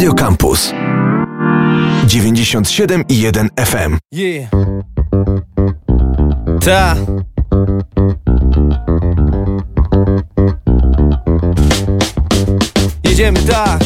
Radio Campus 97 i FM. Yeah. Ta. Jedziemy tak.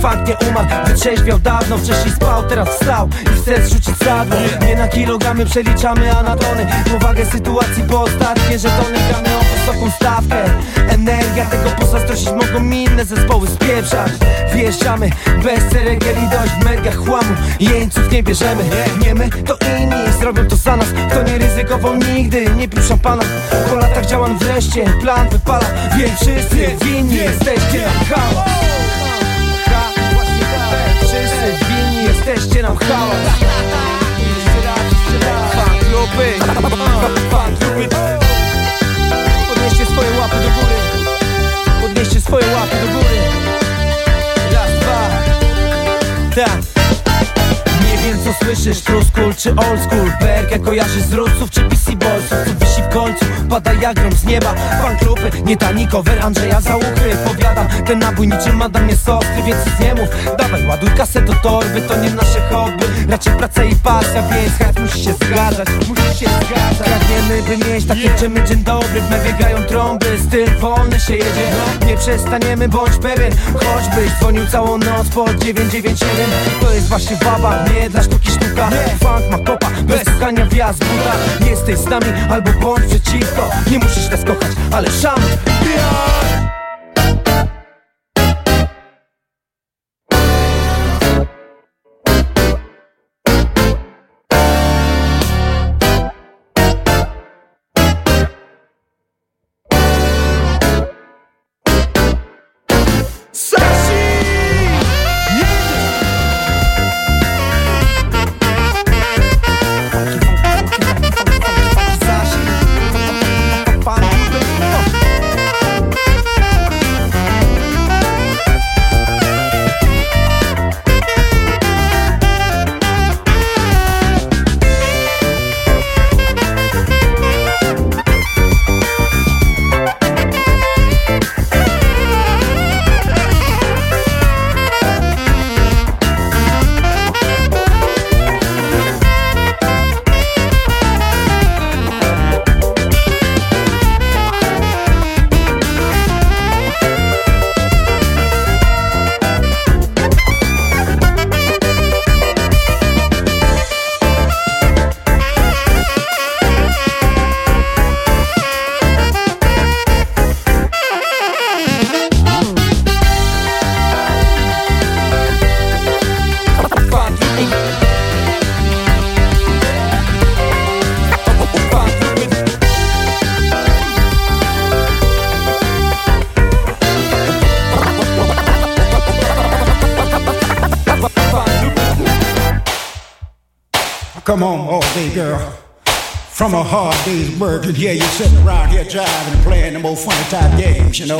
Fakt nie umarł, wytrzeźwiał dawno Wcześniej spał, teraz wstał i chce zrzucić sadło Nie na kilogramy przeliczamy, a na tony Powagę sytuacji, bo ostatnie żetony. Gramy o wysoką stawkę Energia tego pozazdrościć mogą inne zespoły spieprzać. Wjeżdżamy bez ceregiel i dość mega chłamu Jeńców nie bierzemy, nie my to inni Zrobią to za nas, kto nie ryzykował nigdy Nie pił szampana, po latach działań wreszcie Plan wypala, wiem wszyscy winni jesteście Hała! jesteście nam hałas Jeszcze raz, jeszcze raz Fan Fan kluby Podnieście swoje łapy do góry. Podnieście swoje łapy do góry. Raz, dwa. Tak co słyszysz? True school czy old school? Jak kojarzy z ruców czy PC Bolsów Co wisi w końcu, pada jak grom z nieba. Fan klupy, nie tani cover Andrzeja Załuchy Powiadam, ten nabój niczym Adam jest ostry, więc nic nie mów. Dawaj, ładuj kasę do torby, to nie nasze hobby. Raczej praca i pasja, więc chęć musi się zgadzać. Musi się zgadzać. Pragniemy, by mieć takie yeah. czymy dzień dobry W biegają trąby, styl wolny się jedzie. Nie przestaniemy, bądź pewien. Choćbyś dzwonił całą noc pod 997 To jest właśnie baba, nie dla sztuki wielki sztuka nie. Funk ma kopa, bez pukania wjazd buta Nie jesteś z nami albo bądź przeciwko Nie musisz nas kochać, ale szam Pijak! From a hard day's work, and here you're sitting around here driving and playing them old funny type games, you know.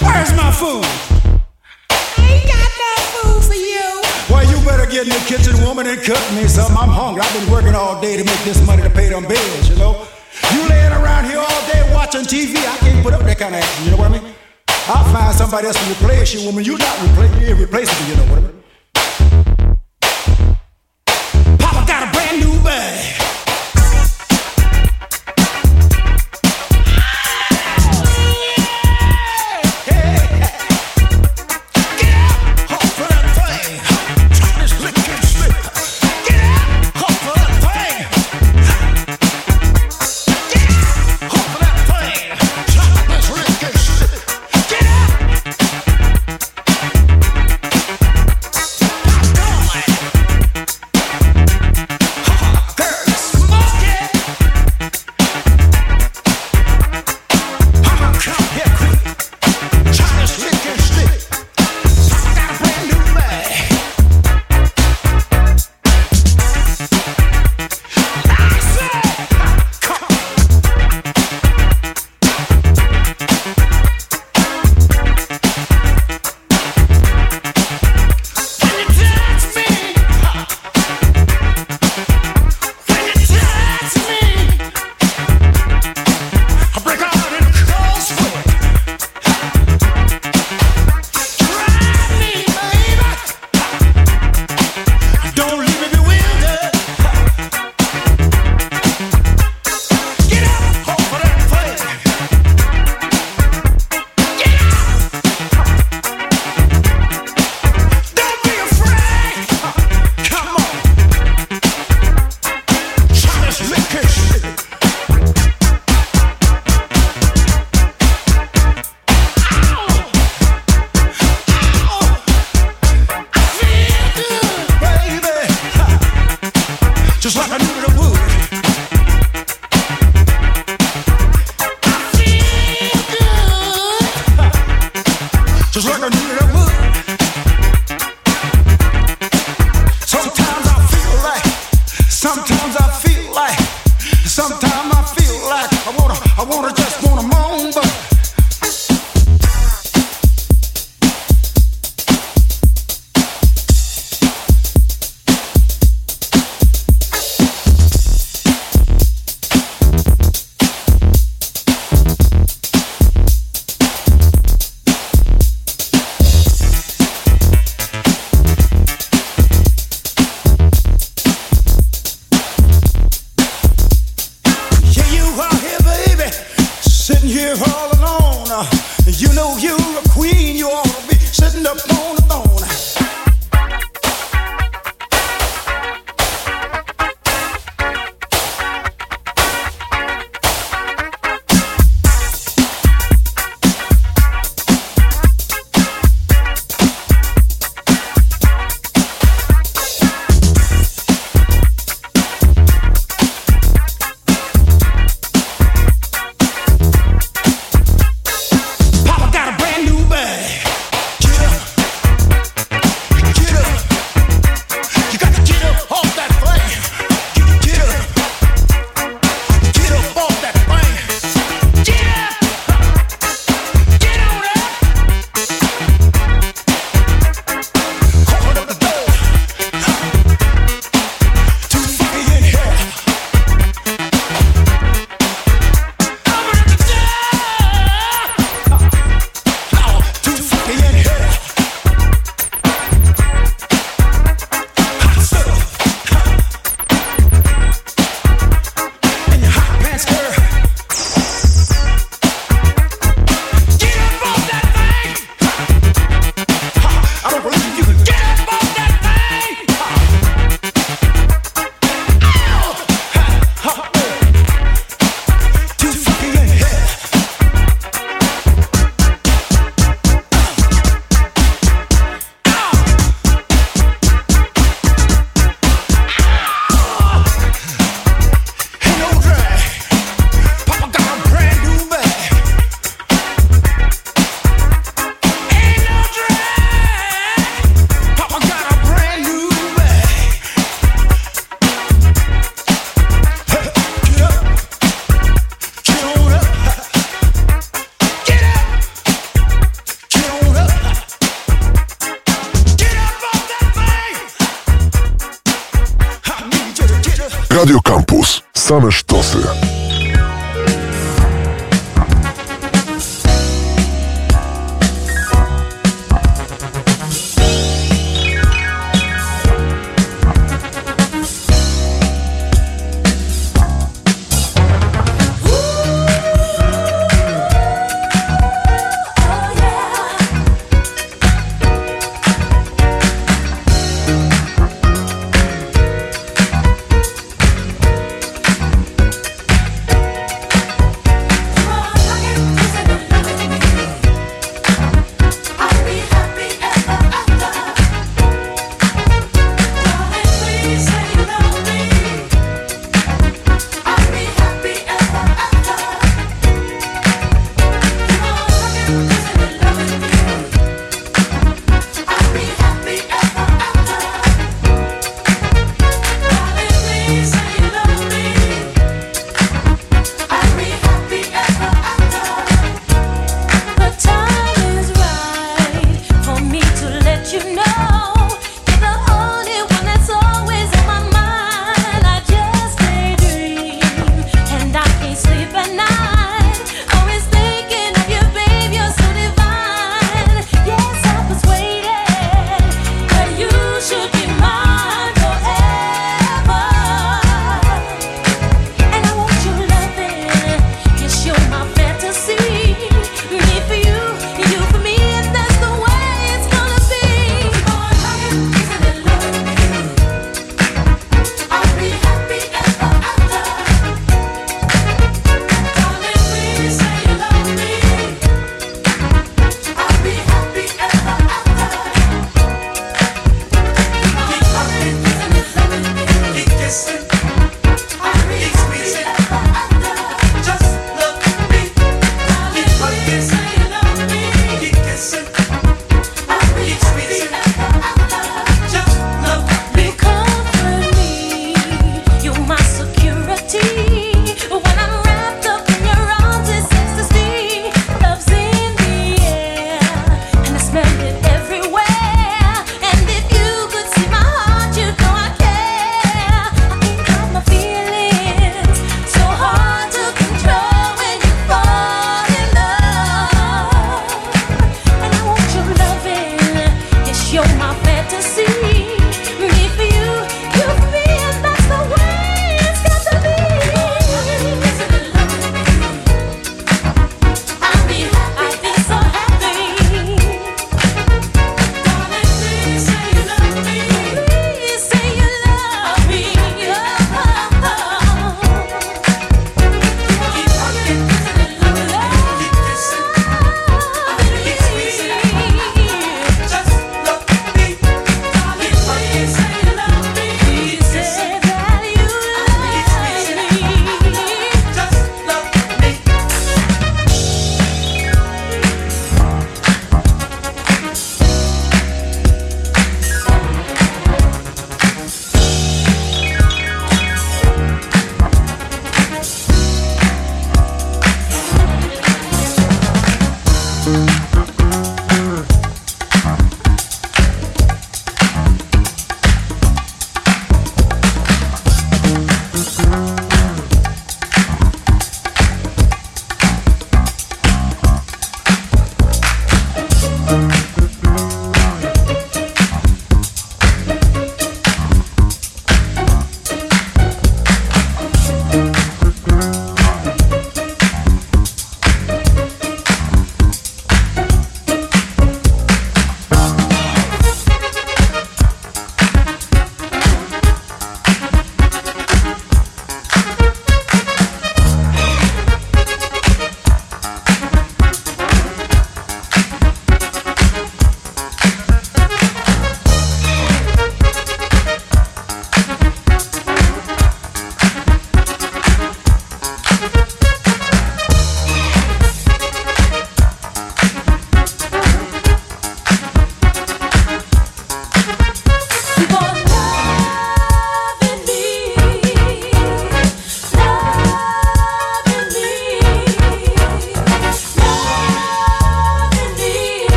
Where's my food? I ain't got no food for you. Well, you better get in the kitchen, woman, and cook me something. I'm hungry. I've been working all day to make this money to pay them bills, you know. You laying around here all day watching TV, I can't put up that kind of action, you know what I mean? I'll find somebody else to replace you, woman. You're not repla- irreplaceable, you know what I mean? Sometimes I feel like, sometimes I feel like I wanna, I wanna just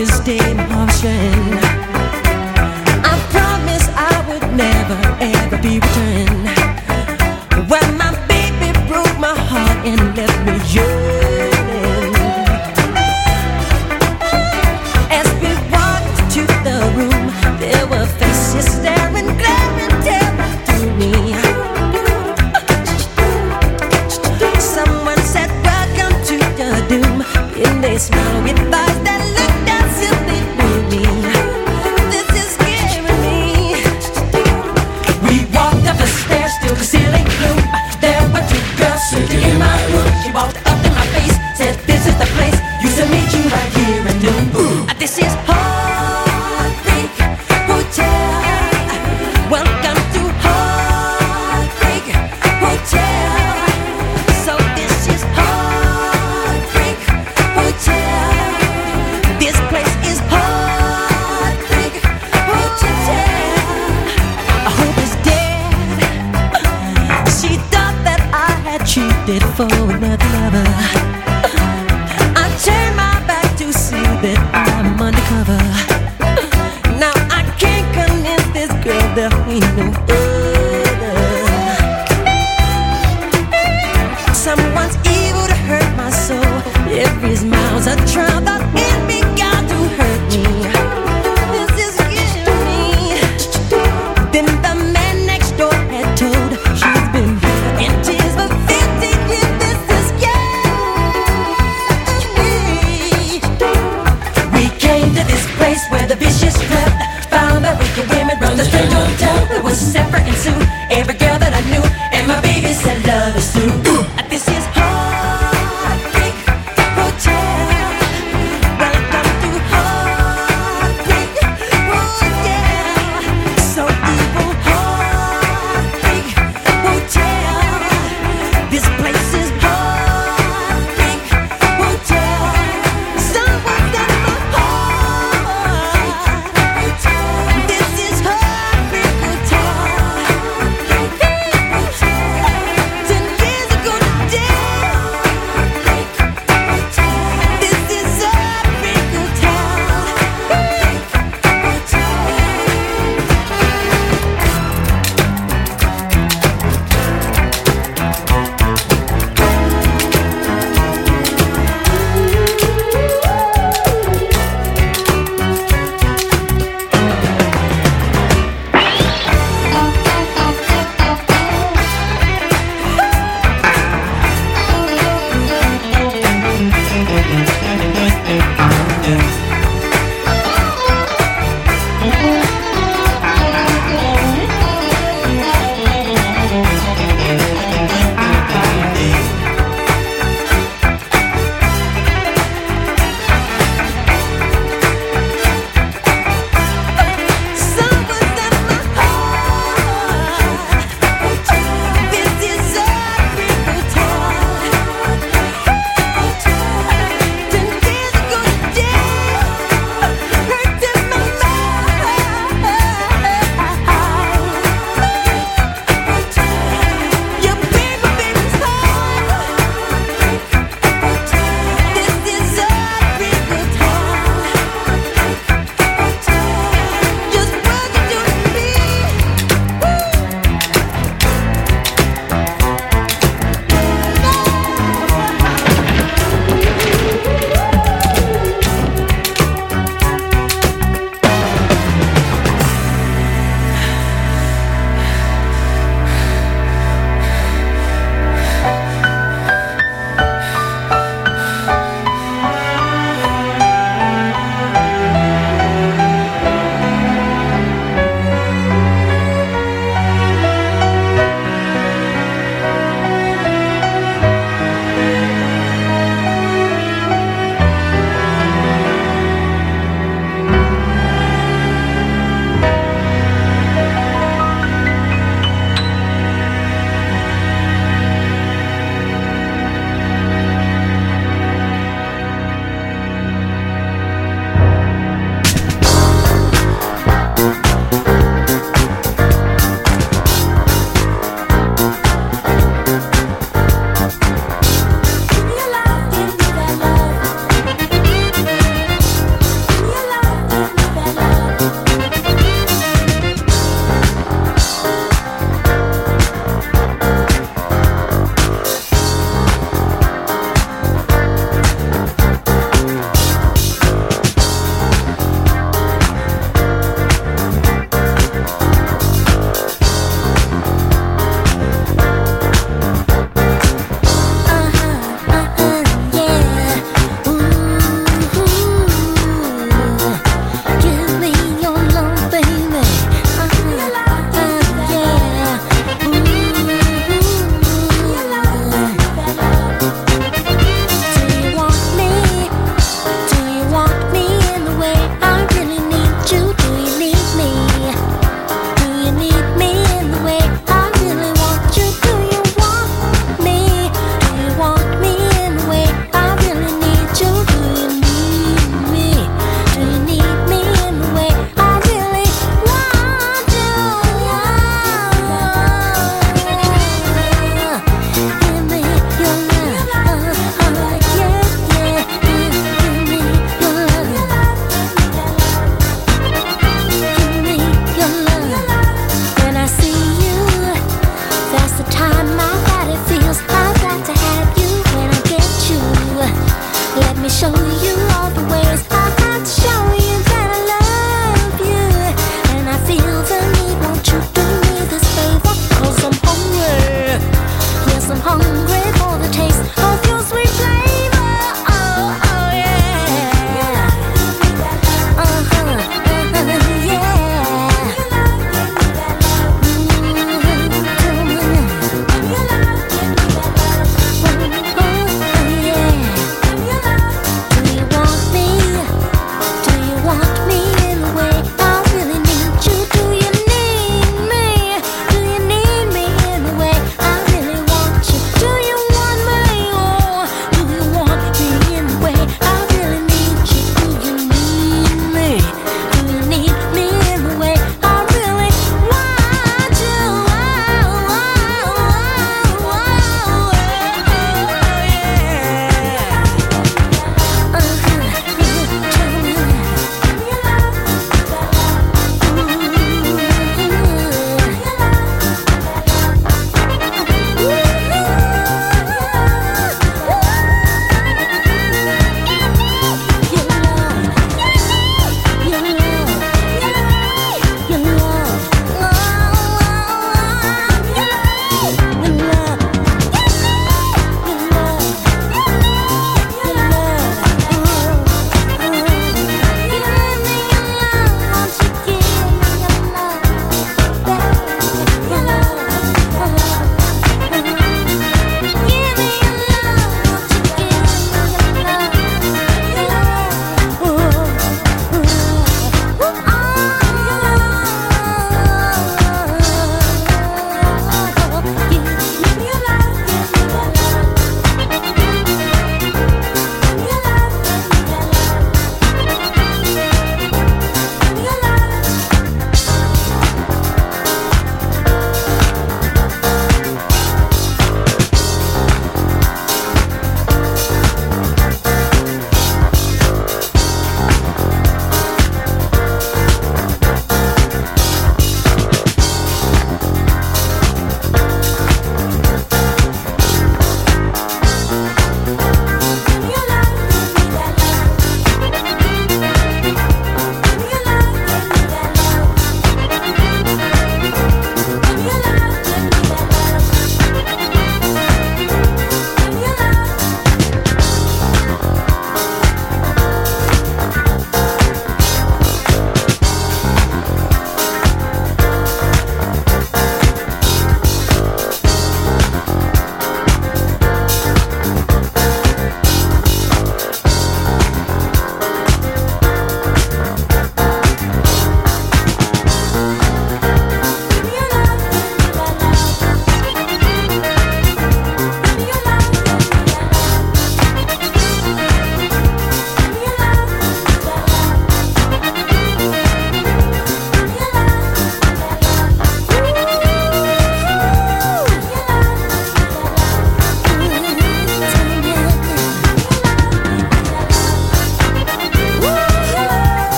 This day in friend. separate and soon. Every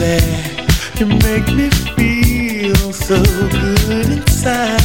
You make me feel so good inside.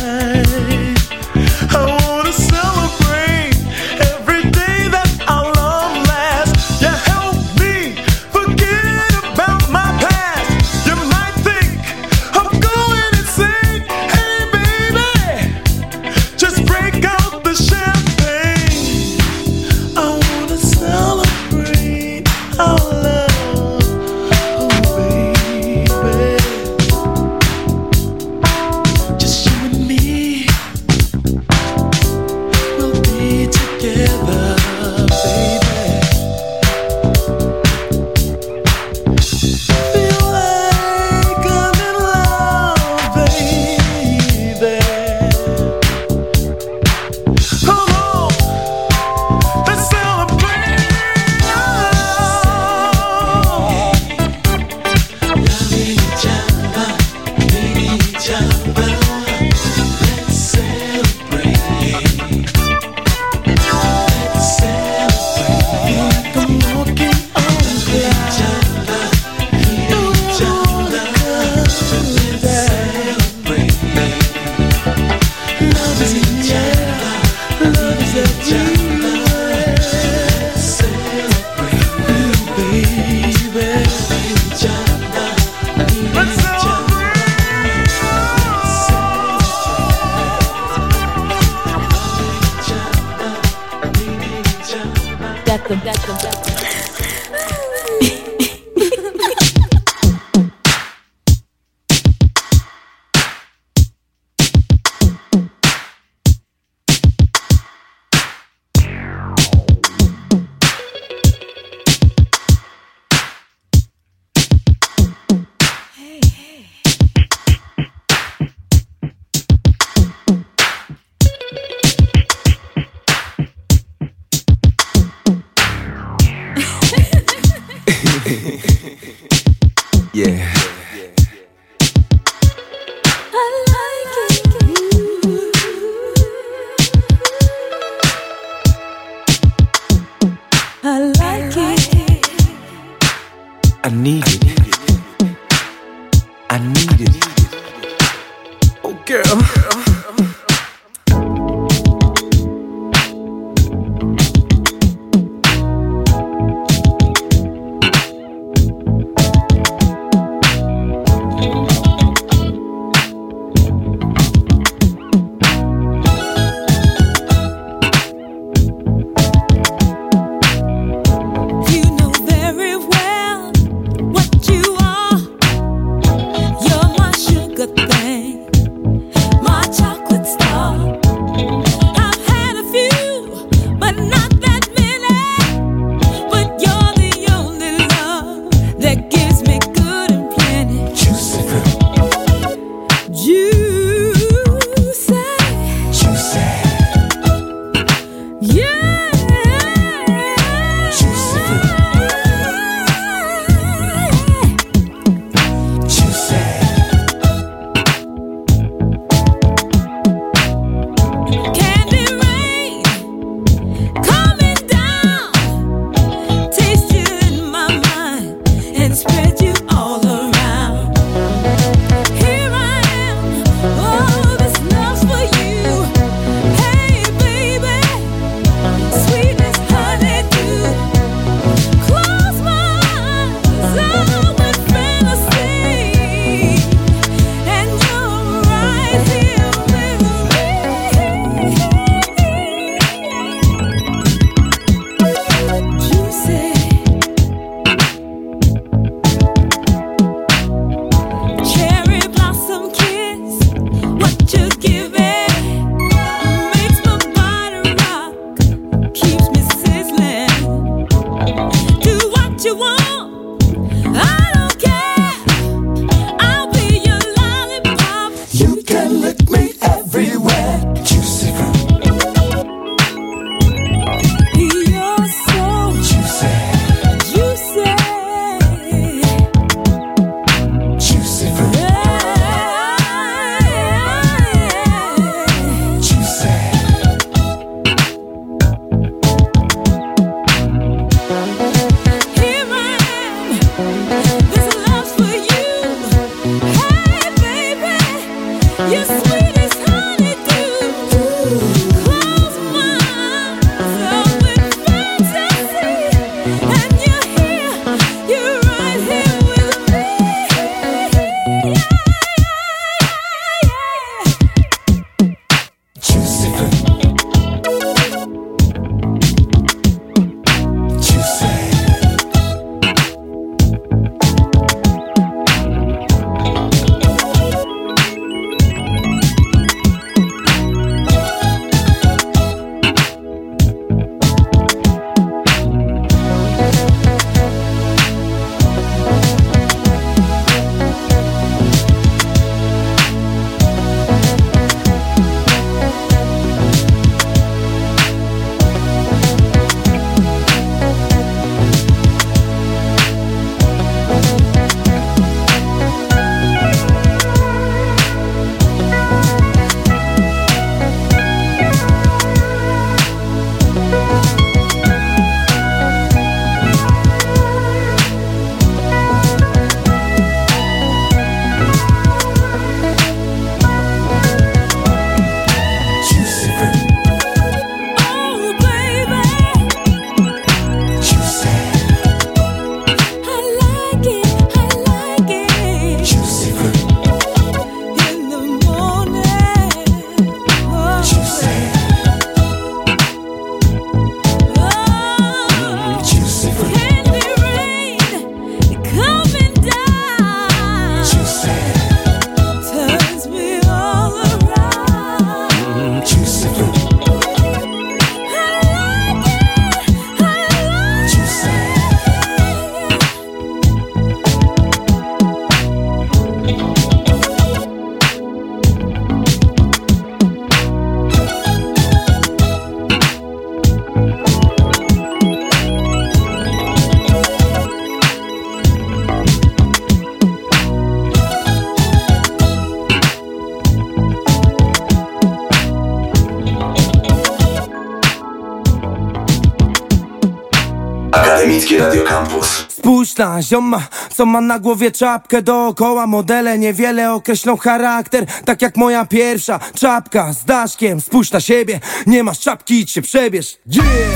Akademickie Radio Campus. Spójrz na zioma, co ma na głowie czapkę dookoła Modele niewiele określą charakter Tak jak moja pierwsza czapka z daszkiem Spójrz na siebie, nie masz czapki, idź się przebierz! Yeah,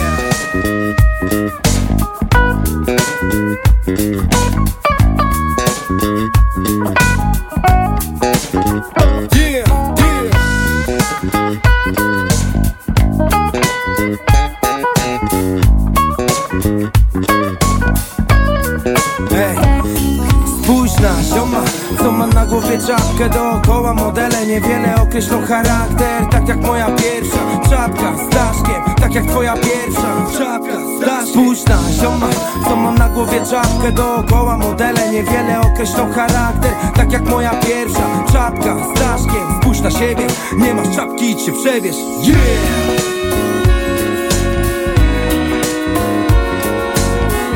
głowie czapkę dookoła Modele niewiele określą charakter Tak jak moja pierwsza. Czapka z daszkiem Tak jak twoja pierwsza. Czapka z daszkiem. Spójrz na zioma, co mam na głowie. Czapkę dookoła Modele niewiele określą charakter Tak jak moja pierwsza. Czapka z daszkiem Spójrz na siebie, nie masz czapki, idź się przebierz. Yeah!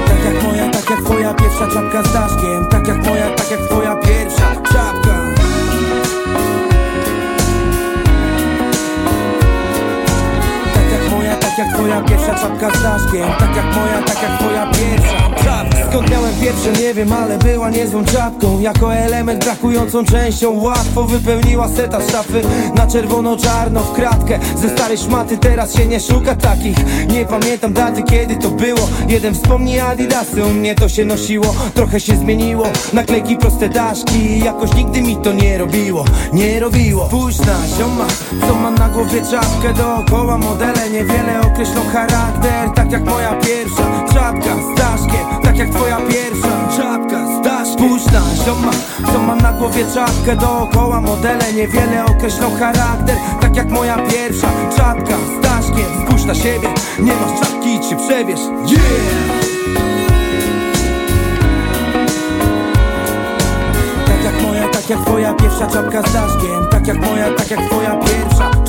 Tak jak moja, tak jak twoja pierwsza czapka z daszkiem Tak jak moja, tak jak twoja pierwsza czapka tak jak twoja pierwsza czapka z daszkiem Tak jak moja, tak jak twoja pierwsza. Czapka Skąd miałem pierwsze, nie wiem, ale była niezłą czapką. Jako element brakującą częścią Łatwo wypełniła seta szafy Na czerwono-czarno w kratkę. Ze starej szmaty teraz się nie szuka takich. Nie pamiętam daty, kiedy to było. Jeden wspomni Adidasy, u mnie to się nosiło. Trochę się zmieniło, naklejki proste daszki Jakoś nigdy mi to nie robiło, nie robiło. Spójrz na zioma, co ma na głowie czapkę Dookoła modele. Niewiele określą charakter Tak jak moja pierwsza. Czapka z daszkiem Tak jak twoja pierwsza. Czapka z daszkiem. Spójrz na zioma, co ma na głowie czapkę. Dookoła modele niewiele określą charakter Tak jak moja pierwsza. Czapka z daszkiem Spójrz na siebie, nie masz czapki, idź się przebierz. Yeah! Tak jak moja, tak jak twoja pierwsza czapka z daszkiem. Tak jak moja, tak jak twoja pierwsza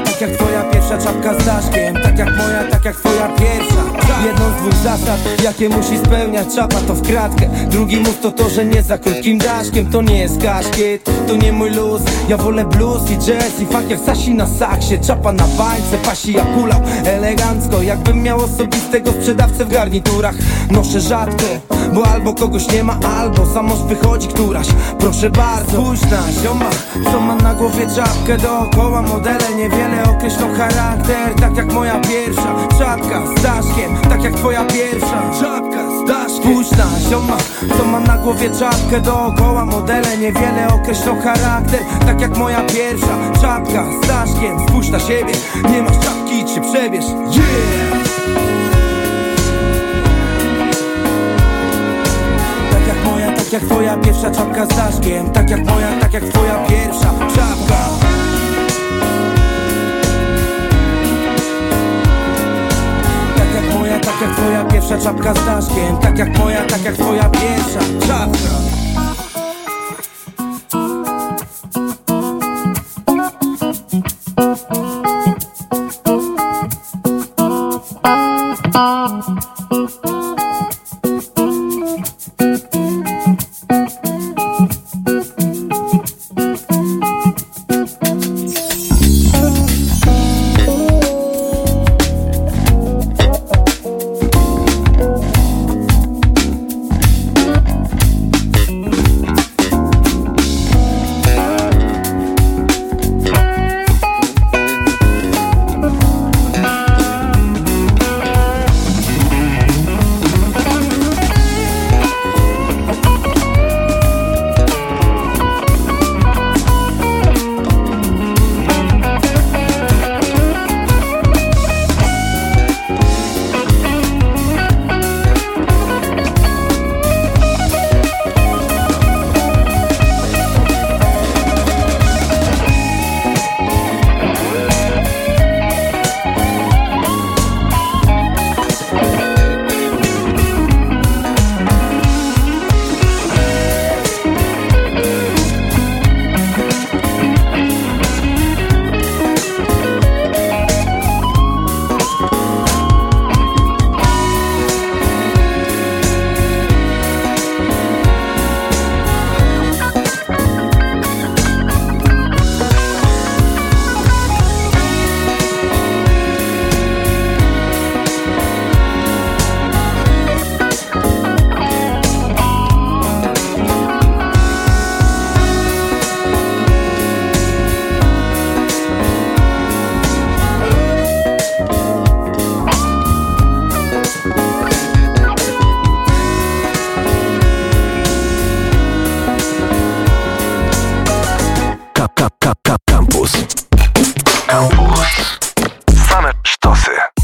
tak jak twoja pierwsza czapka z daszkiem Tak jak moja, tak jak twoja pierwsza. Jedną z dwóch zasad, jakie musi spełniać. Czapa to w kratkę Drugi mów to to, że nie za krótkim daszkiem. To nie jest kaszkiet, to nie mój luz. Ja wolę blues i jazz i fakt jak Sasi na saksie. Czapa na bańce, pasi jak kula Elegancko, jakbym miał osobistego sprzedawcę w garniturach. Noszę rzadko, bo albo kogoś nie ma Albo za mąż wychodzi któraś. Proszę bardzo, spójrz na zioma Co ma na głowie czapkę. Dookoła Modele niewiele określą charakter Tak jak moja pierwsza. Czapka z daszkiem Tak jak twoja pierwsza. Czapka z daszkiem. Spójrz na zioma Co ma na głowie czapkę. Dookoła Modele niewiele określą charakter Tak jak moja pierwsza. Czapka z daszkiem Spójrz na siebie, nie masz czapki, się przebierz. Yeah! Tak tak jak twoja pierwsza czapka z daszkiem. Tak jak moja, tak jak twoja pierwsza czapka tak jak twoja pierwsza czapka z daszkiem Tak jak moja, tak jak twoja pierwsza czapka